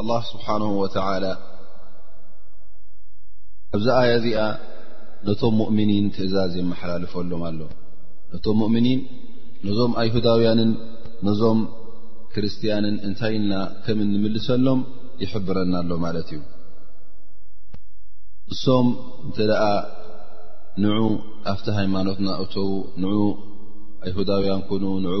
ኣላህ ስብሓን ወተላ ኣብዚ ኣያ እዚኣ ነቶም ሙእምኒን ትእዛዝ የመሓላልፈሎም ኣሎ ነቶም ሙእምኒን ነዞም ኣይሁዳውያንን ነዞም ክርስትያንን እንታይ ኢልና ከም እንምልሰሎም ይሕብረና ኣሎ ማለት እዩ እሶም እንተ ደኣ ንዑ ኣብቲ ሃይማኖትና እተዉ ንዑ ኣይሁዳውያን ኩኑ ንዑ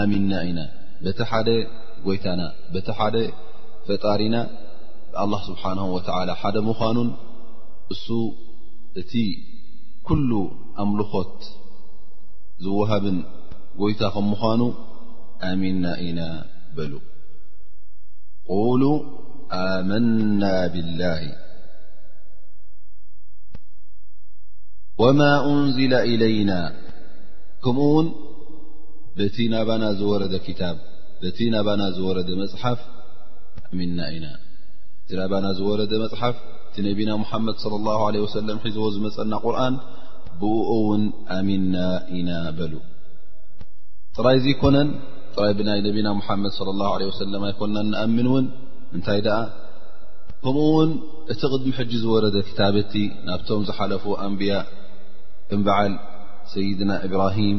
ኣሚንና ኢና በቲ ሓደ ጎይታና በቲ ሓደ ፈጣሪና ብኣላህ ስብሓን ወተዓላ ሓደ ምዃኑን እሱ እቲ ኩሉ ኣምልኾት ዝወሃብን ጎይታ ከም ምዃኑ ኣሚንና ኢና በሉ ቁሉ ኣመና ብላሂ ወማ እንዝለ ኢለይና ከምኡ ውን በቲ ናባና ዝወረደ ክታብ በቲ ናባና ዝወረደ መፅሓፍ ኣሚንና ኢና እቲ ናባና ዝወረደ መፅሓፍ እቲ ነቢና ሙሓመድ ለ ላ ለ ወሰለም ሒዝዎ ዝመፀና ቁርን ብእኡ እውን ኣሚንና ኢና በሉ ጥራይ እዙ ይኮነን ጥራይ ብናይ ነቢና ሙሓመድ ለ ላ ለ ወሰለም ኣይኮና ንኣምን እውን እንታይ ደኣ ከምኡ ውን እቲ ቅድሚ ሕጂ ዝወረደ ክታብቲ ናብቶም ዝሓለፉ ኣንብያ እምበዓል ሰይድና እብራሂም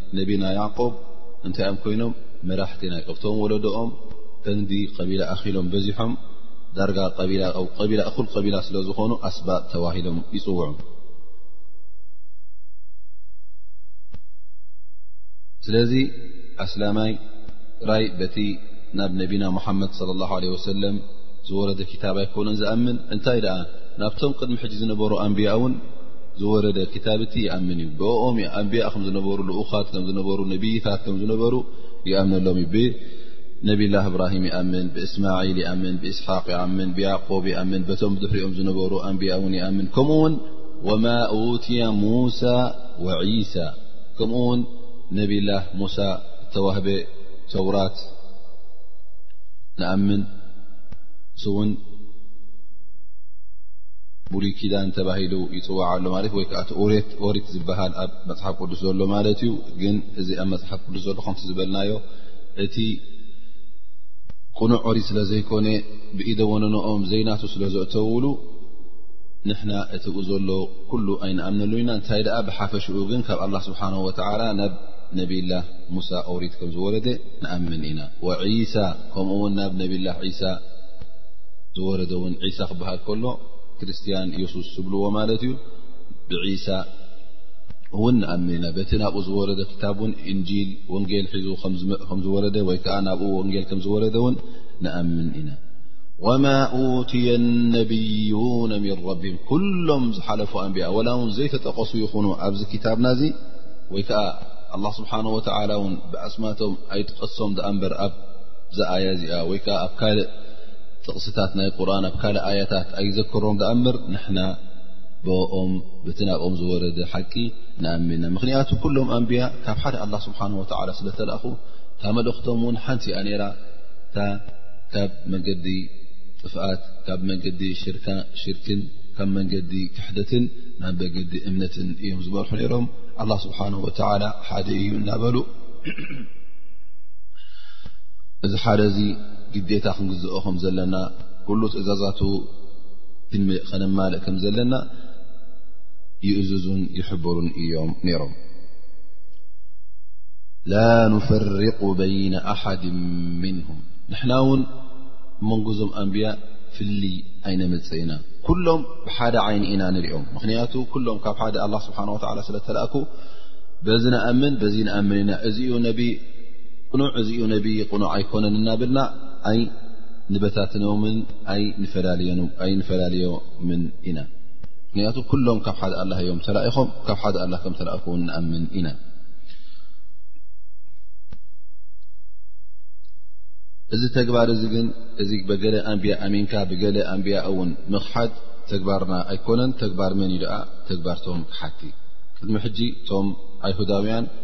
ነቢና ያዕቆብ እንታይ እዮም ኮይኖም መራሕቲ ናይ ቀብቶም ወለዶኦም ከንዲ ቀቢላ ኣኺሎም በዚሖም ዳርጋ ቀቢላ እኹል ቀቢላ ስለ ዝኾኑ ኣስባጥ ተባሂሎም ይፅውዑ ስለዚ ኣስላማይ ጥራይ በቲ ናብ ነቢና ሙሓመድ صለ ላሁ ለ ወሰለም ዝወረደ ክታብ ኣይኮነን ዝኣምን እንታይ ደኣ ናብቶም ቅድሚ ሕጂ ዝነበሩ ኣንብያ እውን ዝወረደ ክታብ እቲ ይኣምን እዩ ብኦም ኣንብያ ከም ዝነበሩ ልኡኻት ከም ዝነበሩ ነብይታት ከም ዝነበሩ ይኣምነሎም እዩ ብነብላ እብራሂም ይኣምን ብእስማዒል ይኣምን ብእስሓቅ ይኣምን ብያቆብ ይኣምን በቶም ድሕሪኦም ዝነበሩ ኣንብያ እውን ይኣምን ከምኡ ውን ወማ ኡትያ ሙሳ ወዒሳ ከምኡ ውን ነብላ ሙሳ እተዋህበ ተውራት ንኣምን ስውን ብሉይ ኪዳን ተባሂሉ ይጽዋዕ ኣሎ ማለት እዩ፣ ወይ ከኣ እቲ ኡሬት፣ ኦሪት፣ ዝበሃል ኣብ መጽሓፍ ቅዱስ ዘሎ ማለት እዩ። ግን እዚ ኣብ መጽሓፍ ቅዱስ ዘሎ ከምቲ ዝበልናዮ እቲ ቅኑዕ ኦሪት ስለ ዘይኮነ ብኢደ ወነኖኦም ዘይናቱ ስለ ዘእተውሉ ንሕና እቲኡ ዘሎ ኩሉ ኣይንኣምነሉ ኢና። እንታይ ደኣ ብሓፈሽኡ ግን ካብ ኣላ ስብሓን ወተዓላ ናብ ነብይላህ ሙሳ ኦሪት ከም ዝወረደ ንኣምን ኢና። ወዒሳ ከምኡ እውን ናብ ነብይላህ ዒሳ ዝወረደ ውን ዒሳ ክበሃል ከሎ ክርስትያን የሱስ ዝብልዎ ማለት እዩ ብዒሳ እውን ንኣምን ኢና በቲ ናብኡ ዝወረደ ክታብ ውን እንጂል ወንጌል ሒዙ ከምዝወረደ ወይ ከዓ ናብኡ ወንጌል ከም ዝወረደ ውን ንኣምን ኢና ወማ ኡትየ ነብዩነ ምን ረቢም ኩሎም ዝሓለፉ ኣንቢያ ወላ እውን ዘይተጠቐሱ ይኹኑ ኣብዚ ክታብና እዚ ወይ ከዓ ኣላ ስብሓን ወተዓላ እውን ብኣስማቶም ኣይጥቀሶም ዝኣ ንበር ኣብዛኣያ እዚኣ ወይ ከዓ ኣብ ካልእ ጥቕስታት ናይ ቁርን ኣብ ካልእ ኣያታት ኣይዘከሮም ደኣ እምበር ንሕና ብኦም ብቲ ናብኦም ዝወረደ ሓቂ ንኣሚንና ምኽንያቱ ኩሎም ኣንብያ ካብ ሓደ ኣላ ስብሓን ወተዓላ ስለ ተላእኹ እታ መልእኽቶም እውን ሓንቲ እኣ ነይራ እታ ካብ መንገዲ ጥፍኣት ካብ መንገዲ ሽርካ ሽርክን ካብ መንገዲ ክሕደትን ናብ መንገዲ እምነትን እዮም ዝበርሑ ነይሮም ኣላ ስብሓን ወተዓላ ሓደ እዩ እናበሉ እዚ ሓደ እዚ ግዴታ ክንግዝኦ ከም ዘለና ኩሉ ትእዛዛቱ ከነማልእ ከም ዘለና ይእዝዙን ይሕብሩን እዮም ነይሮም ላ ንፈርቁ በይነ ኣሓድ ምንሁም ንሕና እውን መንጎዞም ኣንብያ ፍሊ ኣይነምፅ ኢና ኩሎም ብሓደ ዓይኒ ኢና ንሪኦም ምክንያቱ ኩሎም ካብ ሓደ ኣላ ስብሓን ወላ ስለተላእኩ በዚ ንኣምን በዚ ንኣምን ኢና እዚኡ ነቢ ቅኑዕ እዚኡ ነቢ ቅኑዕ ኣይኮነን እናበልና ኣይ ንበታትኖምን ኣይንፈላልዮምን ኢና ምክንያቱ ኩሎም ካብ ሓደ ኣላ እዮም ተላኢኾም ካብ ሓደ ኣላ ከም ተላእኩ ውን ንኣምን ኢና እዚ ተግባር እዚ ግን እዚ በገለ ኣንቢያ ኣሚንካ ብገለ ኣንቢያ እውን ምኽሓድ ተግባርና ኣይኮነን ተግባር መን ዩ ደኣ ተግባርቶም ክሓቲ ቅድሚ ሕጂ እቶም ኣይሁዳውያን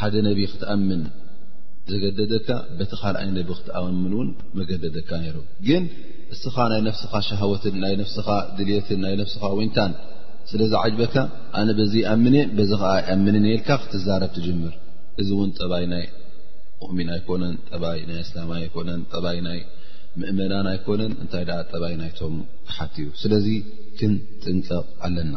ሓደ ነቢ ክትኣምን ዘገደደካ በቲ ካልኣይ ነቢ ክትኣምን እውን መገደደካ ነይሩ ግን እስኻ ናይ ነፍስኻ ሸሃወትን ናይ ነፍስኻ ድልትን ናይ ነፍስኻ ወንታን ስለ ዝዓጅበካ ኣነ በዚ ይኣምን እየ በዚ ከዓ ይኣምንን እየ ኢልካ ክትዛረብ ትጅምር እዚ እውን ጠባይ ናይ ሙእሚን ኣይኮነን ጠባይ ናይ እስላማይ ኣይኮነን ጠባይ ናይ ምእመናን ኣይኮነን እንታይ ደኣ ጠባይ ናይቶም ክሓት እዩ ስለዚ ክንጥንቀቕ ኣለና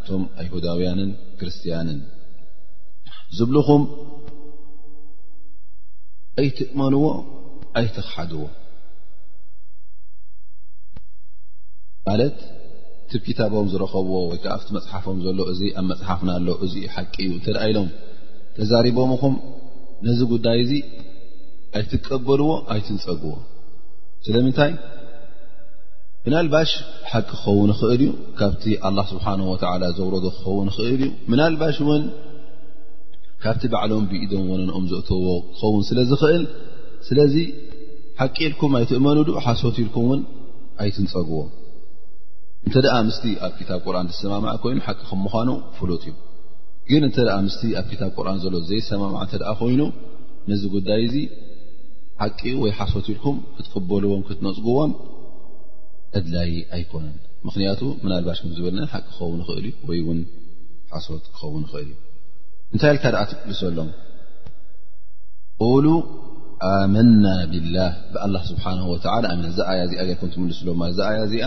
እቶም ኣይሁዳውያንን ክርስትያንን ዝብልኹም ኣይትእመንዎ ኣይትኽሓድዎ ማለት እቲ ክታቦም ዝረኸብዎ ወይ ከዓ ኣብቲ መፅሓፎም ዘሎ እዚ ኣብ መፅሓፍና ኣሎ እዚ ሓቂ እዩ እንተ ደኣ ኢሎም ተዛሪቦም ኹም ነዚ ጉዳይ እዚ ኣይትቀበልዎ ኣይትንፀግዎ ስለምንታይ ምናልባሽ ሓቂ ክኸውን ይኽእል እዩ ካብቲ ኣላ ስብሓን ወተዓላ ዘውረዶ ክኸውን ይኽእል እዩ ምናልባሽ እውን ካብቲ ባዕሎም ብኢዶም ወነንኦም ዘእተዎ ክኸውን ስለ ዝኽእል ስለዚ ሓቂ ኢልኩም ኣይትእመኑ ዶ ሓሶት ኢልኩም እውን ኣይትንፀግዎ እንተ ደኣ ምስቲ ኣብ ክታብ ቁርን ዝሰማማዕ ኮይኑ ሓቂ ከም ምዃኑ ፍሉጥ እዩ ግን እንተ ደኣ ምስቲ ኣብ ክታብ ቁርን ዘሎ ዘይሰማማዕ እንተ ደኣ ኮይኑ ነዚ ጉዳይ እዚ ሓቂ ወይ ሓሶት ኢልኩም ክትቅበልዎም ክትነፅግዎም ኣድላዪ ኣይኮነን ምኽንያቱ ምናልባሽ ከም ዝበልና ሓቂ ክኸውን ይኽእል እዩ ወይ እውን ሓሶት ክኸውን ይኽእል እዩ እንታይ ኢልካ ደኣ ትምልሰሎም ቁሉ ኣመና ብላህ ብኣላህ ስብሓን ወተላ ኣመና እዛ ኣያ እዚኣ ገርኩም ትምልስሎም ማለት እዛ ኣያ እዚኣ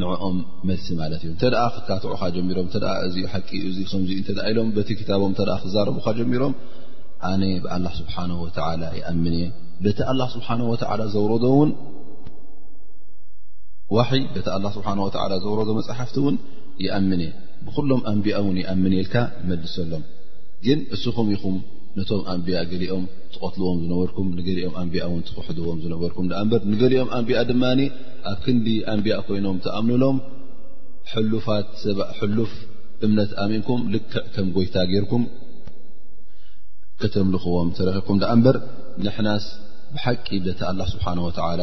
ንዕኦም መልሲ ማለት እዩ እንተ ክካትዑካ ጀሚሮም እተ እዚ ሓቂ ዩ እዚ ከምዚ እተ ኢሎም በቲ ክታቦም እተ ክዛረቡካ ጀሚሮም ኣነ ብኣላ ስብሓን ወተላ ይኣምን እየ በቲ ኣላ ስብሓን ወተላ ዘውረዶ እውን ዋሕይ በቲ ኣላ ስብሓን ወተላ ዘውረዶ መፅሓፍቲ እውን ይኣምን እየ ብኩሎም ኣንቢያ እውን ይኣምን እየልካ መልሰሎም ግን እስኹም ኢኹም ነቶም ኣንቢያ ገሊኦም ትቐትልዎም ዝነበርኩም ንገሊኦም ኣንቢያ እውን ትኽሕድዎም ዝነበርኩም ዳኣ እምበር ንገሊኦም ኣንቢያ ድማ ኣብ ክንዲ ኣንቢያ ኮይኖም ትኣምንሎም ሕሉፋት ሰባ ሕሉፍ እምነት ኣሚንኩም ልክዕ ከም ጎይታ ጌይርኩም ከተምልኽዎም ተረኺብኩም ዳኣ እምበር ንሕናስ ብሓቂ በቲ ኣላ ስብሓን ወተላ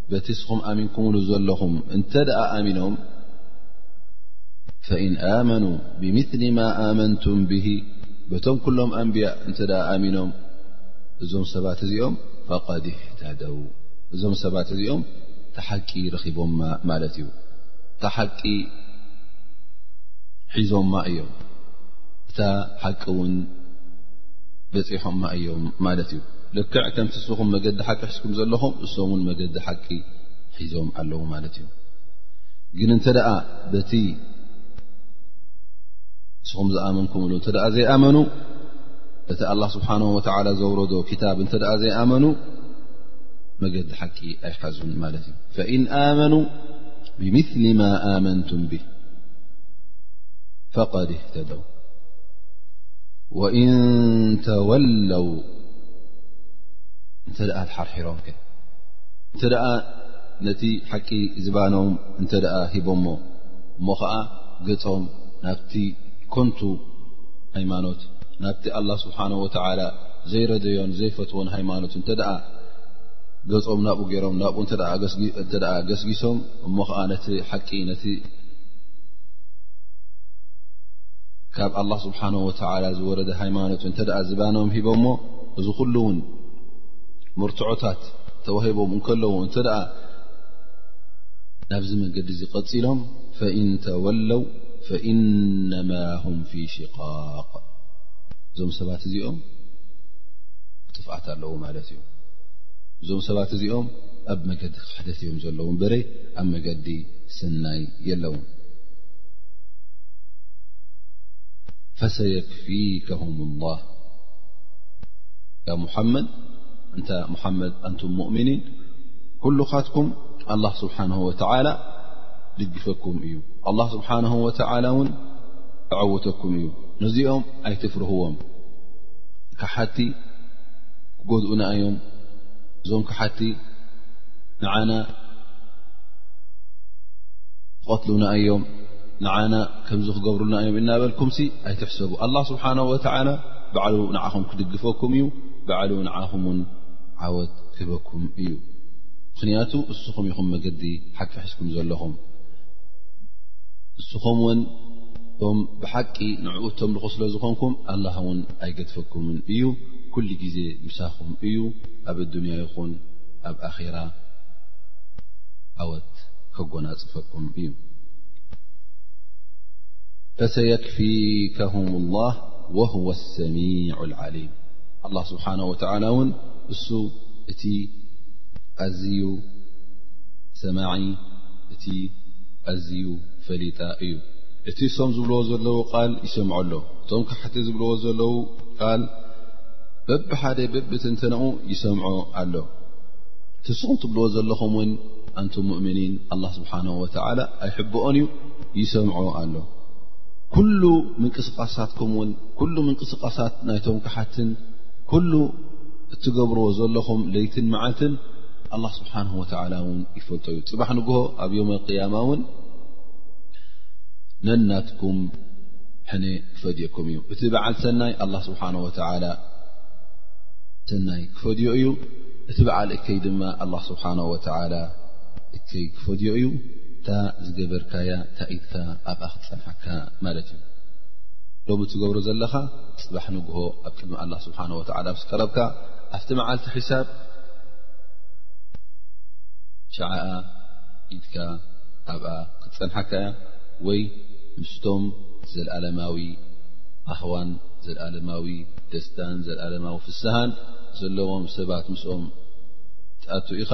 በቲ እስኹም ኣሚንኩምሉ ዘለኹም እንተ ደኣ ኣሚኖም ፈኢን ኣመኑ ብምስሊ ማ ኣመንቱም ብሂ በቶም ኩሎም ኣንብያ እንተ ደኣ ኣሚኖም እዞም ሰባት እዚኦም ፈቐድ እህተደው እዞም ሰባት እዚኦም ተሓቂ ረኺቦማ ማለት እዩ ተሓቂ ሒዞማ እዮም እታ ሓቂ እውን በፂሖማ እዮም ማለት እዩ ልክዕ ከምቲ ስኹም መገዲ ሓቂ ሒዝኩም ዘለኹም ንሶም ውን መገዲ ሓቂ ሒዞም ኣለዉ ማለት እዩ ግን እንተ በቲ ንስኹም ዝኣመንኩምሉ እተ ዘይኣመኑ እቲ ኣላ ስብሓን ወተላ ዘውረዶ ክታብ እንተ ዘይኣመኑ መገዲ ሓቂ ኣይሓዙን ማለት እዩ ፈእን ኣመኑ ብምስሊ ማ ኣመንቱም ብ ፈቀድ እህተደው ወእን ተወለው እንተ ተሓርሒሮም ከ እንተ ነቲ ሓቂ ዝባኖም እንተ ሂቦሞ እሞ ኸዓ ገፆም ናብቲ ኮንቱ ሃይማኖት ናብቲ ኣላ ስብሓን ወተዓላ ዘይረደዮን ዘይፈትዎን ሃይማኖት እንተ ገፆም ናብኡ ገይሮም ናብኡ እተ ገስጊሶም እሞ ከዓ ነቲ ሓቂ ነቲ ካብ ኣላ ስብሓን ወተዓላ ዝወረደ ሃይማኖት እንተ ዝባኖም ሂቦሞ እዚ ኩሉ እውን መርትዖታት ተዋሂቦም እንከለዉ እንተ ደኣ ናብዚ መንገዲ እዚ ቀፂሎም ፈኢን ተወለው ፈኢነማ ሁም ፊ ሽቃቅ እዞም ሰባት እዚኦም ጥፍኣት ኣለዉ ማለት እዩ እዞም ሰባት እዚኦም ኣብ መገዲ ክሕደት እዮም ዘለዉ በረ ኣብ መገዲ ሰናይ የለዉን ፈሰየክፊከሁም ላህ ሙሓመድ እንታ ሙሓመድ ኣንቱም ሙእምኒን ኩሉኻትኩም ኣላ ስብሓን ወተዓላ ድግፈኩም እዩ ኣላ ስብሓን ወተዓላ እውን ተዐውተኩም እዩ ነዚኦም ኣይትፍርህዎም ካሓቲ ክጎድኡና እዮም እዞም ካሓቲ ንዓና ክቐትሉና እዮም ንዓና ከምዚ ክገብሩልና እዮም እናበልኩምሲ ኣይትሕሰቡ ኣላ ስብሓን ወተላ ባዕሉ ንዓኹም ክድግፈኩም እዩ ባዕሉ ንዓኹም ውን ዓወት ክህበኩም እዩ ምኽንያቱ እስኹም ይኹም መገዲ ሓቂ ሒዝኩም ዘለኹም እስኹም ውን እቶም ብሓቂ ንዕኡ ተምልኹ ስለ ዝኾንኩም ኣላ ውን ኣይገድፈኩምን እዩ ኩሉ ግዜ ምሳኹም እዩ ኣብ ኣዱንያ ይኹን ኣብ ኣኼራ ዓወት ከጎናፅፈኩም እዩ ፈሰየክፊከሁም ላህ ወሁወ ሰሚዑ ዓሊም ኣላ ስብሓን ወተዓላ እውን እሱ እቲ ኣዝዩ ሰማዒ እቲ ኣዝዩ ፈሊጣ እዩ እቲ እሶም ዝብልዎ ዘለዉ ቃል ይሰምዖ ኣሎ እቶም ካሕቲ ዝብልዎ ዘለዉ ቃል በብሓደ በብትንተነኡ ይሰምዖ ኣሎ እቲ ስኹም ትብልዎ ዘለኹም እውን ኣንቱም ሙእምኒን ኣላ ስብሓን ወተዓላ ኣይሕብኦን እዩ ይሰምዖ ኣሎ ኩሉ ምንቅስቃሳትኩም ውን ኩሉ ምንቅስቃሳት ናይቶም ካሓትን ኩሉ እትገብርዎ ዘለኹም ለይትን መዓልትን ኣላ ስብሓን ወተላ ውን ይፈልጦ እዩ ፅባሕ ንግሆ ኣብ ዮም ኣልቅያማ እውን ነናትኩም ሕነ ክፈድየኩም እዩ እቲ በዓል ሰናይ ኣላ ስብሓን ወተላ ሰናይ ክፈድዮ እዩ እቲ በዓል እከይ ድማ ኣላ ስብሓን ወተላ ከይክፈድዮ እዩ እታ ዝገበርካያ ታኢትካ ኣብኣ ክትጸንሓካ ማለት እዩ ሎሚ ትገብሮ ዘለኻ ጽባሕ ንግሆ ኣብ ቅድሚ ኣላ ስብሓን ወተላ ምስ ቀረብካ ኣብቲ መዓልቲ ሒሳብ ሸዓኣ ኢትካ ኣብኣ ክትጸንሓካ እያ ወይ ምስቶም ዘለኣለማዊ ኣህዋን ዘለኣለማዊ ደስታን ዘለኣለማዊ ፍስሃን ዘለዎም ሰባት ምስኦም ትኣቱ ኢኻ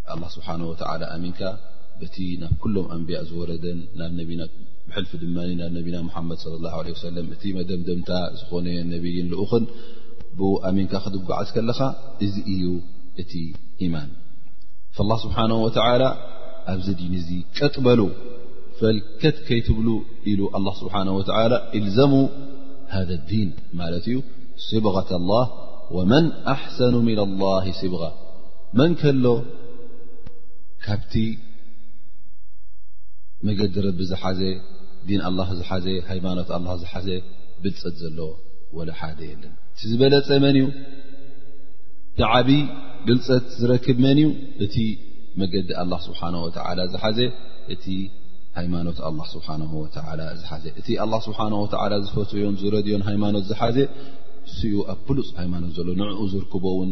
ኣላህ ስብሓን ወተዓላ ኣሚንካ በቲ ናብ ኩሎም ኣንብያእ ዝወረደን ናብ ነቢና ብሕልፊ ድማ ናብ ነቢና ሙሓመድ ስለ ላሁ ለ ወሰለም እቲ መደምደምታ ዝኾነ ነብይን ልኡኽን ብኡ ኣሚንካ ክትጓዓዝ ከለኻ እዚ እዩ እቲ ኢማን ላ ስብሓን ወተዓላ ኣብዚ ዲን እዚ ቀጥ በሉ ፈልከት ከይትብሉ ኢሉ ኣላ ስብሓን ወተዓላ ኢልዘሙ ሃذ ዲን ማለት እዩ ስብغት ላህ ወመን ኣሕሰኑ ምና ላህ ስብغ መን ከሎ ካብቲ መገዲ ረቢ ዝሓዘ ዲን ኣላ ዝሓዘ ሃይማኖት ኣላ ዝሓዘ ብልፀት ዘሎ ወላ ሓደ የለን እቲ ዝበለፀ መን እዩ ቲዓብ ብልፀት ዝረክብ መን እዩ እቲ መገዲ ኣላ ስብሓን ወተላ ዝሓዘ እቲ ሃይማኖት ኣላ ስብሓን ወተላ ዝሓዘ እቲ ኣላ ስብሓን ወተላ ዝፈትዮን ዝረድዮን ሃይማኖት ዝሓዘ ስኡ ኣብ ብሉፅ ሃይማኖት ዘሎ ንዕኡ ዝርክቦ እውን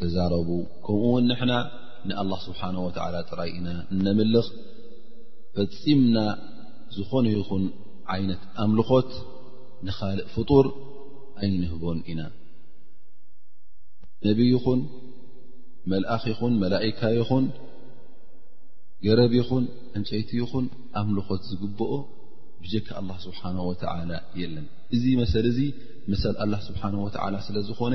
ተዛረቡ ከምኡ ውን ንሕና ንኣላ ስብሓን ወተላ ጥራይ ኢና እነምልኽ ፈፂምና ዝኾነ ይኹን ዓይነት ኣምልኾት ንኻልእ ፍጡር ኣይንህቦን ኢና ነብ ይኹን መልኣኽ ይኹን መላእካ ይኹን ገረብ ይኹን ዕንጨይቲ ይኹን ኣምልኾት ዝግብኦ ብጀካ ኣላ ስብሓን ወተላ የለን እዚ መሰል እዚ መሰል ኣላ ስብሓን ወተላ ስለ ዝኾነ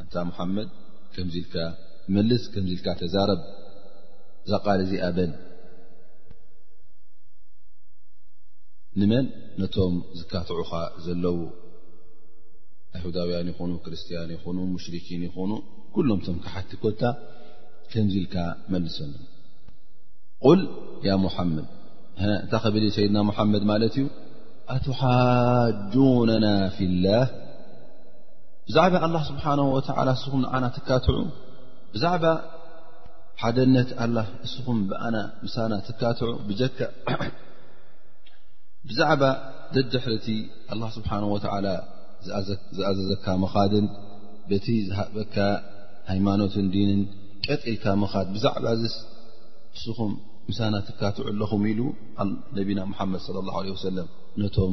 ኣንታ ሙሓመድ ከምዚ ኢልካ መልስ ከምዚ ኢልካ ተዛረብ እዛ ቃል እዚኣ በል ንመን ነቶም ዝካትዑኻ ዘለዉ ኣይሁዳውያን ይኹኑ ክርስትያን ይኹኑ ሙሽሪኪን ይኹኑ ኩሎም ቶም ክሓቲ ኮታ ከምዚ ኢልካ መልሰሉ ቁል ያ ሙሓመድ እንታ ክብል ዩ ሰይድና ሙሓመድ ማለት እዩ ኣትሓጁነና ፊላህ ብዛዕባ ኣላ ስብሓን ወተዓላ እስኹም ንዓና ትካትዑ ብዛዕባ ሓደነት ኣላ እስኹም ብኣና ምሳና ትካትዑ ብጀካ ብዛዕባ ደድሕርቲ ኣላ ስብሓን ወተዓላ ዝኣዘዘካ ምኻድን በቲ ዝሃበካ ሃይማኖትን ዲንን ቀጢልካ ምኻድ ብዛዕባ እዚ እስኹም ምሳና ትካትዑ ኣለኹም ኢሉ ነቢና ሙሓመድ ለ ላ ለ ወሰለም ነቶም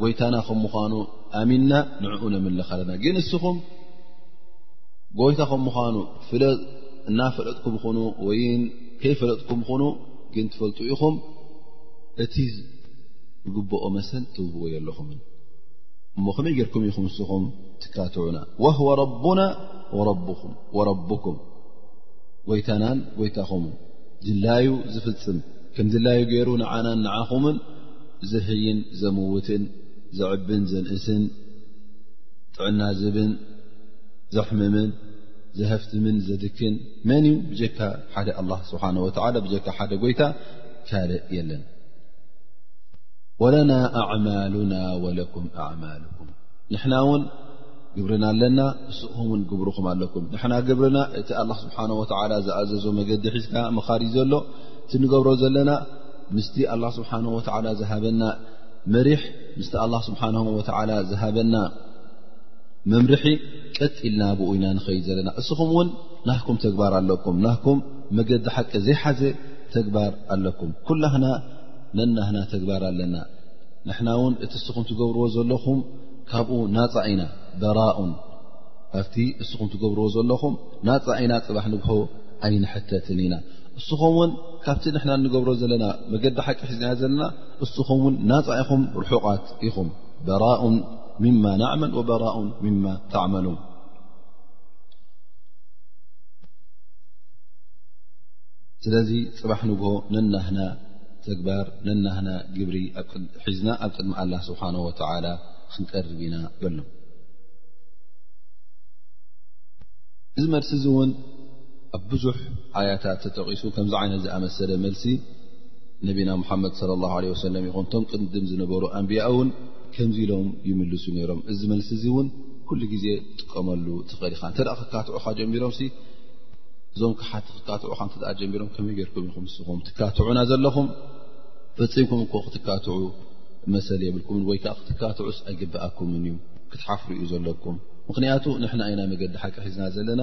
ጎይታና ከም ምዃኑ ኣሚንና ንዕኡ ነምልኽ ኣለና ግን እስኹም ጎይታ ከም ምዃኑ እናፈለጥኩም ኹኑ ወይ ከይፈለጥኩም ኹኑ ግን ትፈልጡ ኢኹም እቲ ዝግብኦ መሰል ትውብዎ የለኹምን እሞ ከመይ ጌርኩም ኢኹም እስኹም ትካትዑና ወህወ ረቡና ወረብኹም ወረብኩም ጎይታናን ጎይታኹምን ድላዩ ዝፍፅም ከም ድላዩ ገይሩ ንዓናን ንዓኹምን ዘህይን ዘምውትን ዘዕብን ዘንእስን ጥዕና ዝብን ዘሕምምን ዘሀፍትምን ዘድክን መን እዩ ብጀካ ሓደ ኣላ ስብሓን ወተላ ብጀካ ሓደ ጎይታ ካልእ የለን ወለና ኣዕማሉና ወለኩም ኣዕማልኩም ንሕና እውን ግብርና ኣለና እስኹም ውን ግብርኹም ኣለኩም ንሕና ግብርና እቲ ኣላ ስብሓን ወተላ ዝኣዘዞ መገዲ ሒዝካ ምኻድ እዩ ዘሎ እቲ ንገብሮ ዘለና ምስቲ ኣላ ስብሓን ወተዓላ ዝሃበና መሪሕ ምስቲ ኣላ ስብሓን ወተዓላ ዝሃበና መምርሒ ቀጥ ኢልና ብኡ ኢና ንኸይድ ዘለና እስኹም እውን ናህኩም ተግባር ኣለኩም ናህኩም መገዲ ሓቂ ዘይሓዘ ተግባር ኣለኩም ኩላህና ነናህና ተግባር ኣለና ንሕና እውን እቲ እስኹም ትገብርዎ ዘለኹም ካብኡ ናፃ ኢና በራኡን ኣብቲ እስኹም ትገብርዎ ዘለኹም ናፃ ኢና ፅባሕ ንግሆ ኣይንሕተትን ኢና እስኹም ውን ካብቲ ንሕና እንገብሮ ዘለና መገዲ ሓቂ ሒዝናዮ ዘለና እስኹም ውን ናፃ ኢኹም ርሑቓት ኢኹም በራኡን ምማ ናዕመል ወበራኡን ምማ ተዕመሉን ስለዚ ፅባሕ ንግሆ ነናህና ተግባር ነናህና ግብሪ ሒዝና ኣብ ቅድሚ ኣላ ስብሓን ወተላ ክንቀርብ ኢና በሎም እዚ መልሲ እዚ እውን ኣብ ብዙሕ ኣያታት ተጠቒሱ ከምዚ ዓይነት ዝኣመሰለ መልሲ ነቢና ሙሓመድ صለ ላه ለ ወሰለም ይኹን እቶም ቅድም ዝነበሩ ኣንብያ እውን ከምዚ ኢሎም ይምልሱ ነይሮም እዚ መልሲ እዚ እውን ኩሉ ግዜ ጥቀመሉ ትኽእል ኢኻ እንተ ክካትዑካ ጀሚሮም ሲ እዞም ክሓቲ ክካትዑካ እተ ጀሚሮም ከመይ ገርኩም ኢኹም ንስኹም ትካትዑና ዘለኹም ፈፂምኩም እኮ ክትካትዑ መሰል የብልኩም ወይ ከዓ ክትካትዑስ ኣይግበኣኩምን እዩ ክትሓፍሩ እዩ ዘለኩም ምክንያቱ ንሕና ኣይና መገዲ ሓቂ ሒዝና ዘለና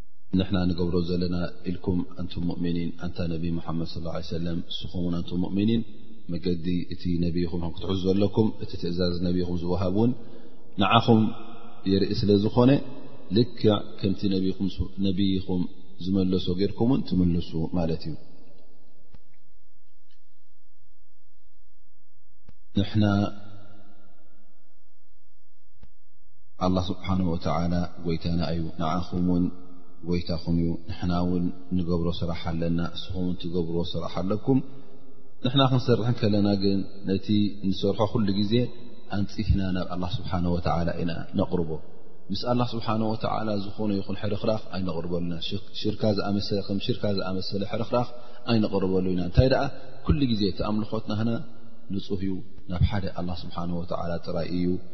ንሕና ንገብሮ ዘለና ኢልኩም ኣንቱም ሙእሚኒን ኣንታ ነቢ ሙሓመድ ስ ላ ሰለም ንስኹም ውን ኣንቱም ሙእሚኒን መገዲ እቲ ነቢ ኹም ኹም ክትሕዙ ዘለኩም እቲ ትእዛዝ ነቢ ኹም ዝወሃብ እውን ንዓኹም የርኢ ስለ ዝኾነ ልክዕ ከምቲ ነቢኹም ዝመለሶ ጌርኩም ውን ትምልሱ ማለት እዩ ንሕና ኣላ ስብሓን ወተዓላ ጎይታና እዩ ንዓኹም ውን ጎይታኹም እዩ ንሕና ውን ንገብሮ ስራሕ ኣለና እስኹም ውን ትገብርዎ ስራሕ ኣለኩም ንሕና ክንሰርሕ ከለና ግን ነቲ ንሰርሖ ኩሉ ግዜ ኣንፂፍና ናብ ኣላ ስብሓን ወተዓላ ኢና ነቕርቦ ምስ ኣላ ስብሓን ወተዓላ ዝኾነ ይኹን ሕርኽራኽ ኣይነቕርበሉና ሽርካ ዝኣመሰለ ከም ሽርካ ዝኣመሰለ ሕርኽራኽ ኣይነቕርበሉ ኢና እንታይ ደኣ ኩሉ ግዜ እቲ ኣምልኾትናህና ንፁህ እዩ ናብ ሓደ ኣላ ስብሓን ወተዓላ ጥራይ እዩ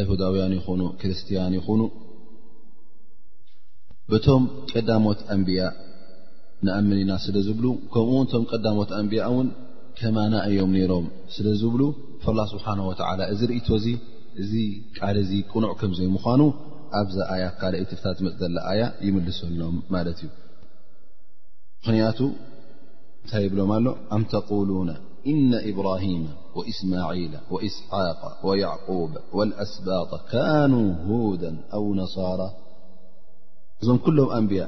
ኣይሁዳውያን ይኹኑ ክርስትያን ይኹኑ በቶም ቀዳሞት ኣንብያ ንኣምን ኢና ስለ ዝብሉ ከምኡ ውን እቶም ቀዳሞት ኣንብያ እውን ከማና እዮም ነይሮም ስለ ዝብሉ ፈላ ስብሓን ወተዓላ እዚ ርእቶ እዚ እዚ ቃል እዚ ቅኑዕ ከም ዘይምዃኑ ኣብዛ ኣያ ካልይቲ ፍታ ትመፅ ዘላ ኣያ ይምልሰሎም ማለት እዩ ምኽንያቱ እንታይ ይብሎም ኣሎ ኣም ተቁሉና እነ ኢብራሂማ ወእስማዒለ ወእስሓቀ ወያዕቁበ ወልኣስባጠ ካኑ ሁደን ኣው ነሳራ እዞም ኩሎም ኣንብያ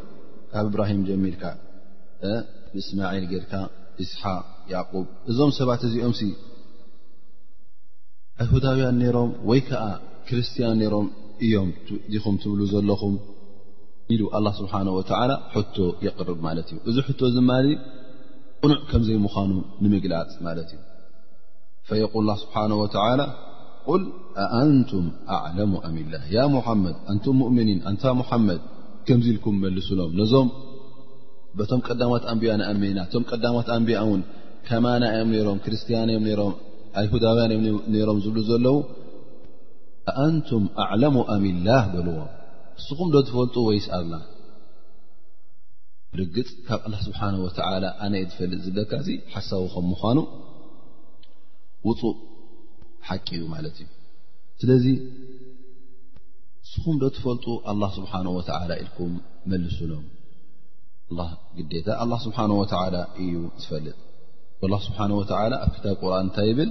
ካብ እብራሂም ጀሚልካ ብእስማዒል ጌርካ እስሓቅ ያዕቁብ እዞም ሰባት እዚኦም ሲ ኣይሁዳውያን ነይሮም ወይ ከዓ ክርስትያን ነይሮም እዮም ዲኹም ትብሉ ዘለኹም ኢሉ ኣላ ስብሓን ወተዓላ ሕቶ የቕርብ ማለት እዩ እዚ ሕቶ ዝማሊ ቕኑዕ ከምዘይምዃኑ ንምግላፅ ማለት እዩ ፈየቁል ላ ስብሓን ወተላ ቁል ኣኣንቱም ኣዕለሙ ኣሚላ ያ ሙሓመድ ኣንቱም ሙእምኒን ኣንታ ሙሓመድ ከምዚ ኢልኩም መልሱሎም ነዞም በቶም ቀዳማት ኣንቢያ ንኣመና እቶም ቀዳማት ኣንቢያ እውን ከማና እዮም ነሮም ክርስትያን እዮም ነሮም ኣይሁዳውያን እዮም ነሮም ዝብሉ ዘለዉ ኣኣንቱም ኣዕለሙ ኣሚላህ በልዎም እስኹም ዶ ትፈልጡ ወይስ ኣላ ርግጽ ካብ ኣላ ስብሓን ወተዓላ ኣነ እየ ዝፈልጥ ዝብለካ እዚ ሓሳዊ ከም ምዃኑ ውፁእ ሓቂ እዩ ማለት እዩ ስለዚ ንስኹም ዶ ትፈልጡ ኣላ ስብሓን ወተዓላ ኢልኩም መልሱሎም ኣላ ግዴታ ኣላ ስብሓን ወተዓላ እዩ ዝፈልጥ ኣላ ስብሓን ወተዓላ ኣብ ክታብ ቁርን እንታይ ይብል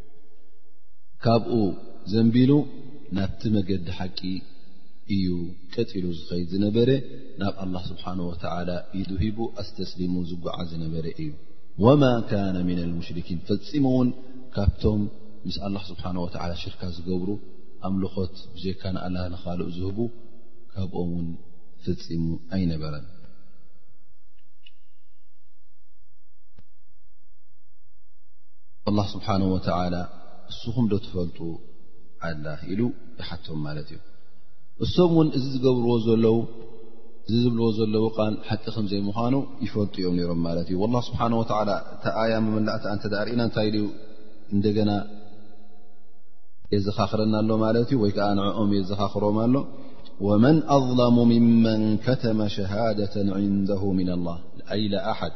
ካብኡ ዘንቢሉ ናብቲ መገዲ ሓቂ እዩ ቀጢሉ ዝኸይድ ዝነበረ ናብ ኣላ ስብሓን ወተላ ኢዱሂቡ ኣስተስሊሙ ዝጓዓ ዝነበረ እዩ ወማ ካነ ምና ልሙሽርኪን ፈፂሙ እውን ካብቶም ምስ ኣላ ስብሓን ወተላ ሽርካ ዝገብሩ ኣምልኾት ብዘካ ንኣላ ንካልእ ዝህቡ ካብኦም ውን ፈፂሙ ኣይነበረን ኣላ ስብሓን ወተላ እስኹም ዶ ትፈልጡ ኣላ ኢሉ ይሓቶም ማለት እዩ እሶም እውን እዚ ዝገብርዎ ዘለዉ እዚ ዝብልዎ ዘለዉ ቃል ሓቂ ከም ዘይምዃኑ ይፈልጡ እዮም ነይሮም ማለት እዩ ላ ስብሓን ወላ እታ ኣያ መመላእታ እንተ ርእና እንታይ ኢዩ እንደገና የዘኻኽረና ኣሎ ማለት እዩ ወይ ከዓ ንዕኦም የዘኻኽሮም ኣሎ ወመን ኣظለሙ ምመን ከተመ ሸሃደة ንደ ምና ላ ኣይላ ኣሓድ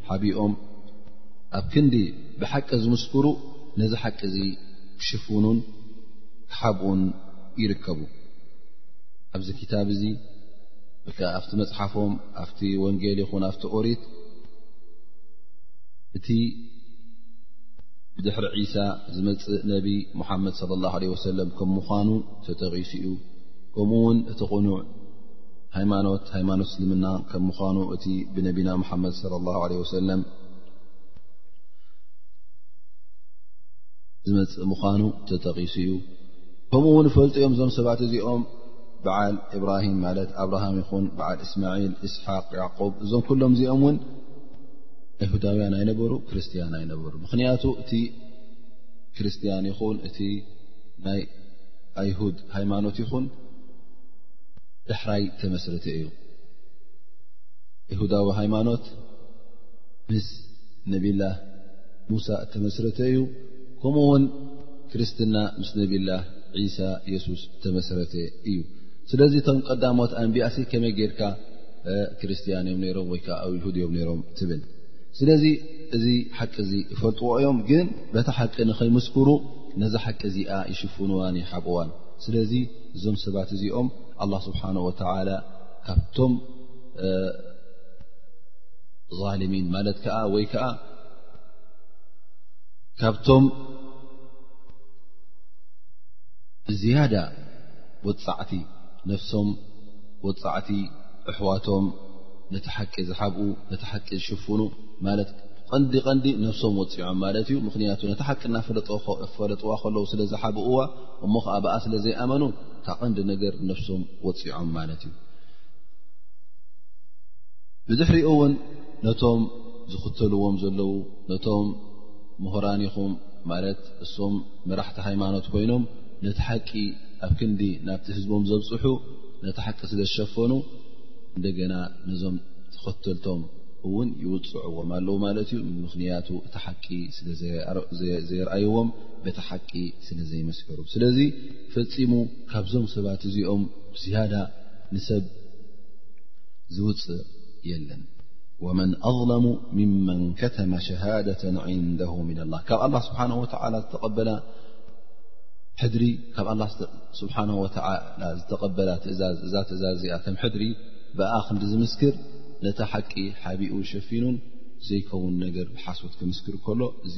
ሓቢኦም ኣብ ክንዲ ብሓቂ ዝምስክሩ ነዚ ሓቂ እዚ ክሽፍኑን ክሓብኡን ይርከቡ። ኣብዚ ክታብ እዚ ወይ ከዓ ኣብቲ መፅሓፎም ኣብቲ ወንጌል ይኹን ኣብቲ ኦሪት እቲ ብድሕሪ ዒሳ ዝመፅእ ነቢ ሙሓመድ ለ ላ ለ ወሰለም ከም ምዃኑ ተጠቒሱ እዩ ከምኡ ውን እቲ ቕኑዕ ሃይማኖት፣ ሃይማኖት እስልምና ከም ምዃኑ እቲ ብነቢና ሙሓመድ ሰለላሁ ዓለይሂ ወሰለም ዝመፅእ ምዃኑ ተጠቒሱ እዩ። ከምኡ እውን ይፈልጡ እዮም እዞም ሰባት እዚኦም በዓል እብራሂም ማለት ኣብርሃም ይኹን በዓል እስማዒል፣ እስሓቅ፣ ያዕቁብ እዞም ኩሎም እዚኦም እውን ኣይሁዳውያን ኣይነበሩ ክርስትያን ኣይነበሩ ምኽንያቱ እቲ ክርስትያን ይኹን እቲ ናይ ኣይሁድ ሃይማኖት ይኹን ዳሕራይ ተመስርተ እዩ። ይሁዳዊ ሃይማኖት ምስ ነብላህ ሙሳ እተመስረተ እዩ። ከምኡ ውን ክርስትና ምስ ነብላህ ዒሳ የሱስ እተመስረተ እዩ። ስለዚ እቶም ቀዳሞት ኣንቢያ ከመይ ጌርካ ክርስትያን እዮም ነሮም ወይ ከዓ ይሁድ እዮም ነሮም ትብል። ስለዚ እዚ ሓቂ እዚ እፈልጥዎ እዮም፣ ግን በታ ሓቂ ንኸይምስክሩ ነዛ ሓቂ እዚኣ ይሽፍንዋን ይሓብእዋን። እዞም ሰባት እዚኦም ኣላ ስብሓን ወተላ ካብቶም ዛልሚን ማለት ከዓ ወይ ከዓ ካብቶም ብዝያዳ ወፃዕቲ ነፍሶም ወፃዕቲ ኣሕዋቶም ነቲ ሓቂ ዝሓብኡ ነቲ ሓቂ ዝሽፍኑ ማለት ቐንዲ ቐንዲ ነፍሶም ወፂዖም ማለት እዩ ምኽንያቱ ነቲ ሓቂ እናፈለጥዋ ከለዉ ስለ ዝሓብእዋ እሞ ኸዓ ብኣ ስለ ዘይኣመኑ ታቐንዲ ነገር ነፍሶም ወፂዖም ማለት እዩ ብድሕሪኡ እውን ነቶም ዝኽተልዎም ዘለዉ ነቶም ምሁራን ይኹም ማለት እሶም መራሕቲ ሃይማኖት ኮይኖም ነቲ ሓቂ ኣብ ክንዲ ናብቲ ህዝቦም ዘብፅሑ ነቲ ሓቂ ስለ ዝሸፈኑ እንደገና ነዞም ተኸተልቶም እውን ይውፅዕዎም ኣለዉ ማለት እዩ ምክንያቱ እቲ ሓቂ ስለዘየርኣይዎም በቲ ሓቂ ስለ ዘይመስከሩ ስለዚ ፈፂሙ ካብዞም ሰባት እዚኦም ብዝያዳ ንሰብ ዝውፅእ የለን ወመን ኣظለሙ ምመን ከተመ ሸሃደة ንደ ምና ላ ካብ ኣላ ስብሓን ወላ ዝተቐበላ ሕድሪ ካብ ኣላ ስብሓ ወ ዝተቐበላ ትእዛዝ እዛ ትእዛዝ እዚኣ ከም ሕድሪ ብኣ ክንዲ ዝምስክር ነታ ሓቂ ሓቢኡ ሸፊኑን ዘይከውን ነገር ብሓሶት ክምስክር ከሎ እዚ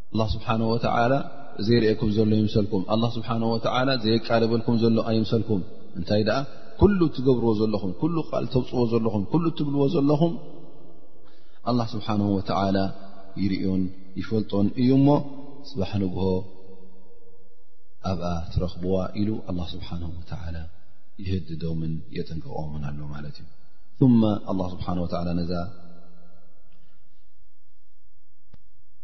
ኣላ ስብሓን ወተዓላ ዘይርእኩም ዘሎ ይምሰልኩም ኣላ ስብሓን ወተዓላ ዘየቃልበልኩም ዘሎ ኣይምሰልኩም እንታይ ደኣ ኩሉ እትገብርዎ ዘለኹም ኩሉ ቃል ተውፅዎ ዘለኹም ኩሉ እትብልዎ ዘለኹም ኣላ ስብሓን ወተዓላ ይርእዮን ይፈልጦን እዩ እሞ ፅባሕ ንግሆ ኣብኣ ትረኽብዋ ኢሉ ኣላ ስብሓን ወተዓላ ይህድዶምን የጠንቀቕምን ኣሎ ማለት እዩ ثመ ኣላ ስብሓን ወተዓላ ነዛ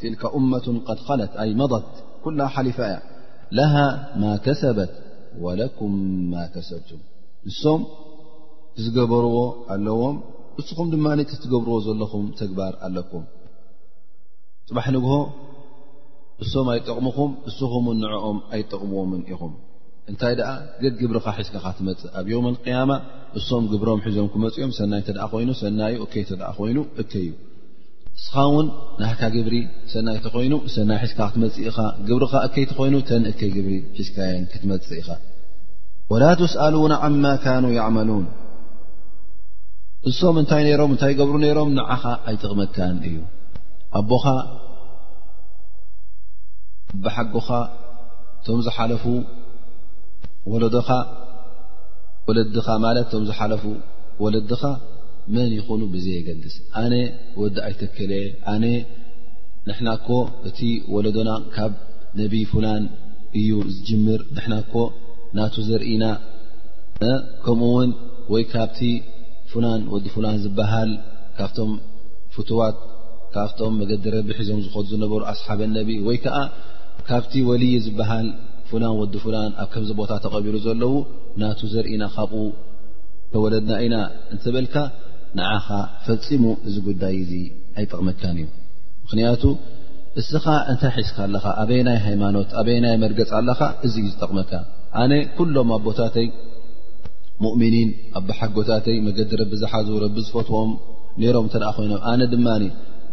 ትልካ እመة ቐድ ኸለት ኣይ መضት ኩላ ሓሊፋ እያ ለሃ ማ ከሰበት ወለኩም ማ ከሰብቱም ንሶም ዝገበርዎ ኣለዎም እስኹም ድማ ትገብርዎ ዘለኹም ተግባር ኣለኩም ፅባሕ ንግሆ እሶም ኣይጠቕሙኹም እስኹም ን ንዕኦም ኣይጠቕምዎምን ኢኹም እንታይ ደኣ ገግ ግብርኻ ሒዝካኻ ትመፅእ ኣብ ዮም ቅያማ እሶም ግብሮም ሒዞም ክመፅኦም ሰናይ እተ ኮይኑ ሰናይ እከይ እተ ኮይኑ እከዩ እስኻ ውን ናህካ ግብሪ ሰናይ ተኾይኑ ሰናይ ሒዝካ ክትመፅእ ኢኻ ግብርኻ እከይ ተኾይኑ ተን እከይ ግብሪ ሒዝካየን ክትመፅእ ኢኻ ወላ ትስኣሉን ዓማ ካኑ ያዕመሉን እሶም እንታይ ነይሮም እንታይ ገብሩ ነይሮም ንዓኻ ኣይጥቕመካን እዩ ኣቦኻ ብሓጎኻ እቶም ዝሓለፉ ወለዶኻ ወለድኻ ማለት እቶም ዝሓለፉ ወለድኻ መን ይኹኑ ብዘየገድስ ኣነ ወዲ ኣይተከለ ኣነ ንሕና እኮ እቲ ወለዶና ካብ ነቢ ፍላን እዩ ዝጅምር ንሕና እኮ ናቱ ዘርኢና ከምኡ ውን ወይ ካብቲ ፍላን ወዲ ፍላን ዝበሃል ካብቶም ፍትዋት ካብቶም መገዲ ረቢ ሒዞም ዝኸዱ ዝነበሩ ኣስሓበ ነቢ ወይ ከዓ ካብቲ ወልይ ዝበሃል ፍላን ወዲ ፍላን ኣብ ከምዚ ቦታ ተቐቢሩ ዘለዉ ናቱ ዘርኢና ካብኡ ተወለድና ኢና እንተበልካ ንዓኻ ፈፂሙ እዚ ጉዳይ እዚ ኣይጠቕመካን እዩ ምኽንያቱ እስኻ እንታይ ሒዝካ ኣለኻ ኣበይ ናይ ሃይማኖት ኣበይ ናይ መርገፅ ኣለኻ እዚ እዩ ዝጠቕመካ ኣነ ኩሎም ኣቦታተይ ሙእሚኒን ኣባሓጎታተይ መገዲ ረቢ ዝሓዙ ረቢ ዝፈትዎም ነይሮም እተ ኮይኖም ኣነ ድማ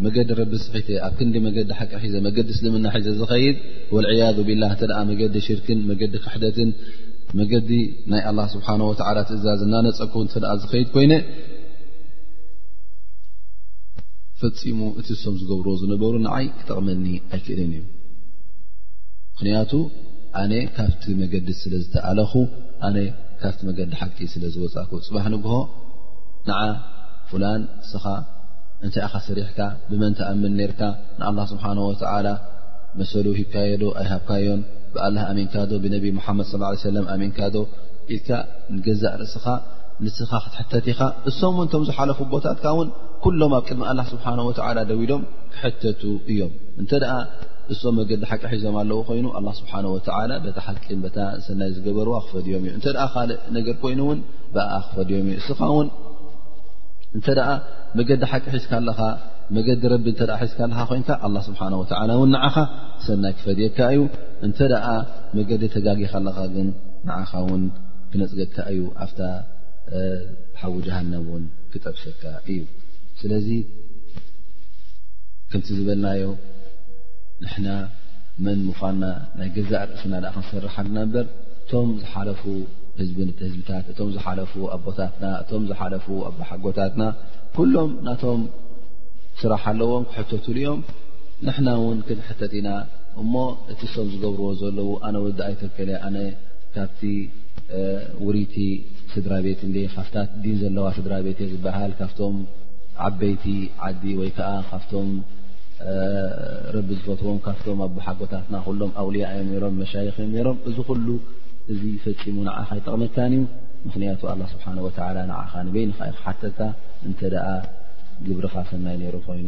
መገዲ ረቢ ስሒተ ኣብ ክንዲ መገዲ ሓቂ ሒዘ መገዲ እስልምና ሒዘ ዝኸይድ ወልዕያዙ ቢላ እተ መገዲ ሽርክን መገዲ ክሕደትን መገዲ ናይ ኣላ ስብሓን ወተላ ትእዛዝ እናነፀግኩ እንተ ዝኸይድ ኮይነ ፈፂሙ እቲ ሶም ዝገብርዎ ዝነበሩ ንዓይ ክጠቕመኒ ኣይክእልን እዩ ምኽንያቱ ኣነ ካብቲ መገዲ ስለ ዝተኣለኹ ኣነ ካብቲ መገዲ ሓቂ ስለ ዝወፃእኩ ፅባሕ ንግሆ ንዓ ፍላን እስኻ እንታይ ኢኻ ስሪሕካ ብመን ተኣምን ነርካ ንኣላ ስብሓን ወተላ መሰሉ ሂብካየዶ ኣይሃብካዮን ብኣላህ ኣሚንካዶ ብነቢ ሙሓመድ ስ ለ ሰለም ኣሚንካዶ ኢልካ ንገዛእ ርእስኻ ንስኻ ክትሕተት ኢኻ እሶም እውን እቶም ዝሓለፉ ቦታትካ እውን ኩሎም ኣብ ቅድሚ ኣላ ስብሓን ወተላ ደው ኢሎም ክሕተቱ እዮም እንተ ደኣ እሶም መገዲ ሓቂ ሒዞም ኣለዉ ኮይኑ ኣላ ስብሓን ወተላ በታ ሓቂ በታ ሰናይ ዝገበርዋ ክፈድዮም እዩ እንተ ካልእ ነገር ኮይኑ እውን ብኣ ክፈድዮም እዩ እስኻ እውን እንተ ደኣ መገዲ ሓቂ ሒዝካ ኣለኻ መገዲ ረቢ እተ ሒዝካ ኣለኻ ኮይንካ ኣላ ስብሓን ወተላ እውን ንዓኻ ሰናይ ክፈድየካ እዩ እንተ መገዲ ተጋጊኻ ኣለኻ ግን ንዓኻ ውን ክነፅገካ እዩ ኣፍታ ሓዊ ጀሃነም ውን ክጠብሰካ እዩ ስለዚ ከምቲ ዝበልናዮ ንሕና መን ምኳና ናይ ገዛእ ርእስና ኣ ክንሰርሕ ኣለና በር እቶም ዝሓለፉ ህዝቢ ህዝብታት እቶም ዝሓለፉ ኣቦታትና እቶም ዝሓለፉ ኣሓጎታትና ኩሎም ናቶም ስራሕ ኣለዎም ክሕተትሉ እዮም ንሕና እውን ክንሕተት ኢና እሞ እቲ ሶም ዝገብርዎ ዘለዉ ኣነ ወዲ ኣይተከለ ኣነ ካብቲ ውሪይቲ ስድራ ቤት እ ካብታ ዲን ዘለዋ ስድራ ቤት እየ ዝበሃል ካብቶም ዓበይቲ ዓዲ ወይ ከዓ ካብቶም ረቢ ዝፈትዎም ካብቶም ኣቦሓጎታትና ኩሎም ኣውልያ እዮም ነሮም መሻይኽ እዮም ነሮም እዚ ኩሉ እዚ ፈፂሙ ንዓኻ ይጠቕመካን እዩ ምክንያቱ ኣላ ስብሓን ወተላ ንዓኻ ንበይንካ ዩ ክሓተካ እንተ ደኣ ግብርኻ ሰናይ ነይሩ ኮይኑ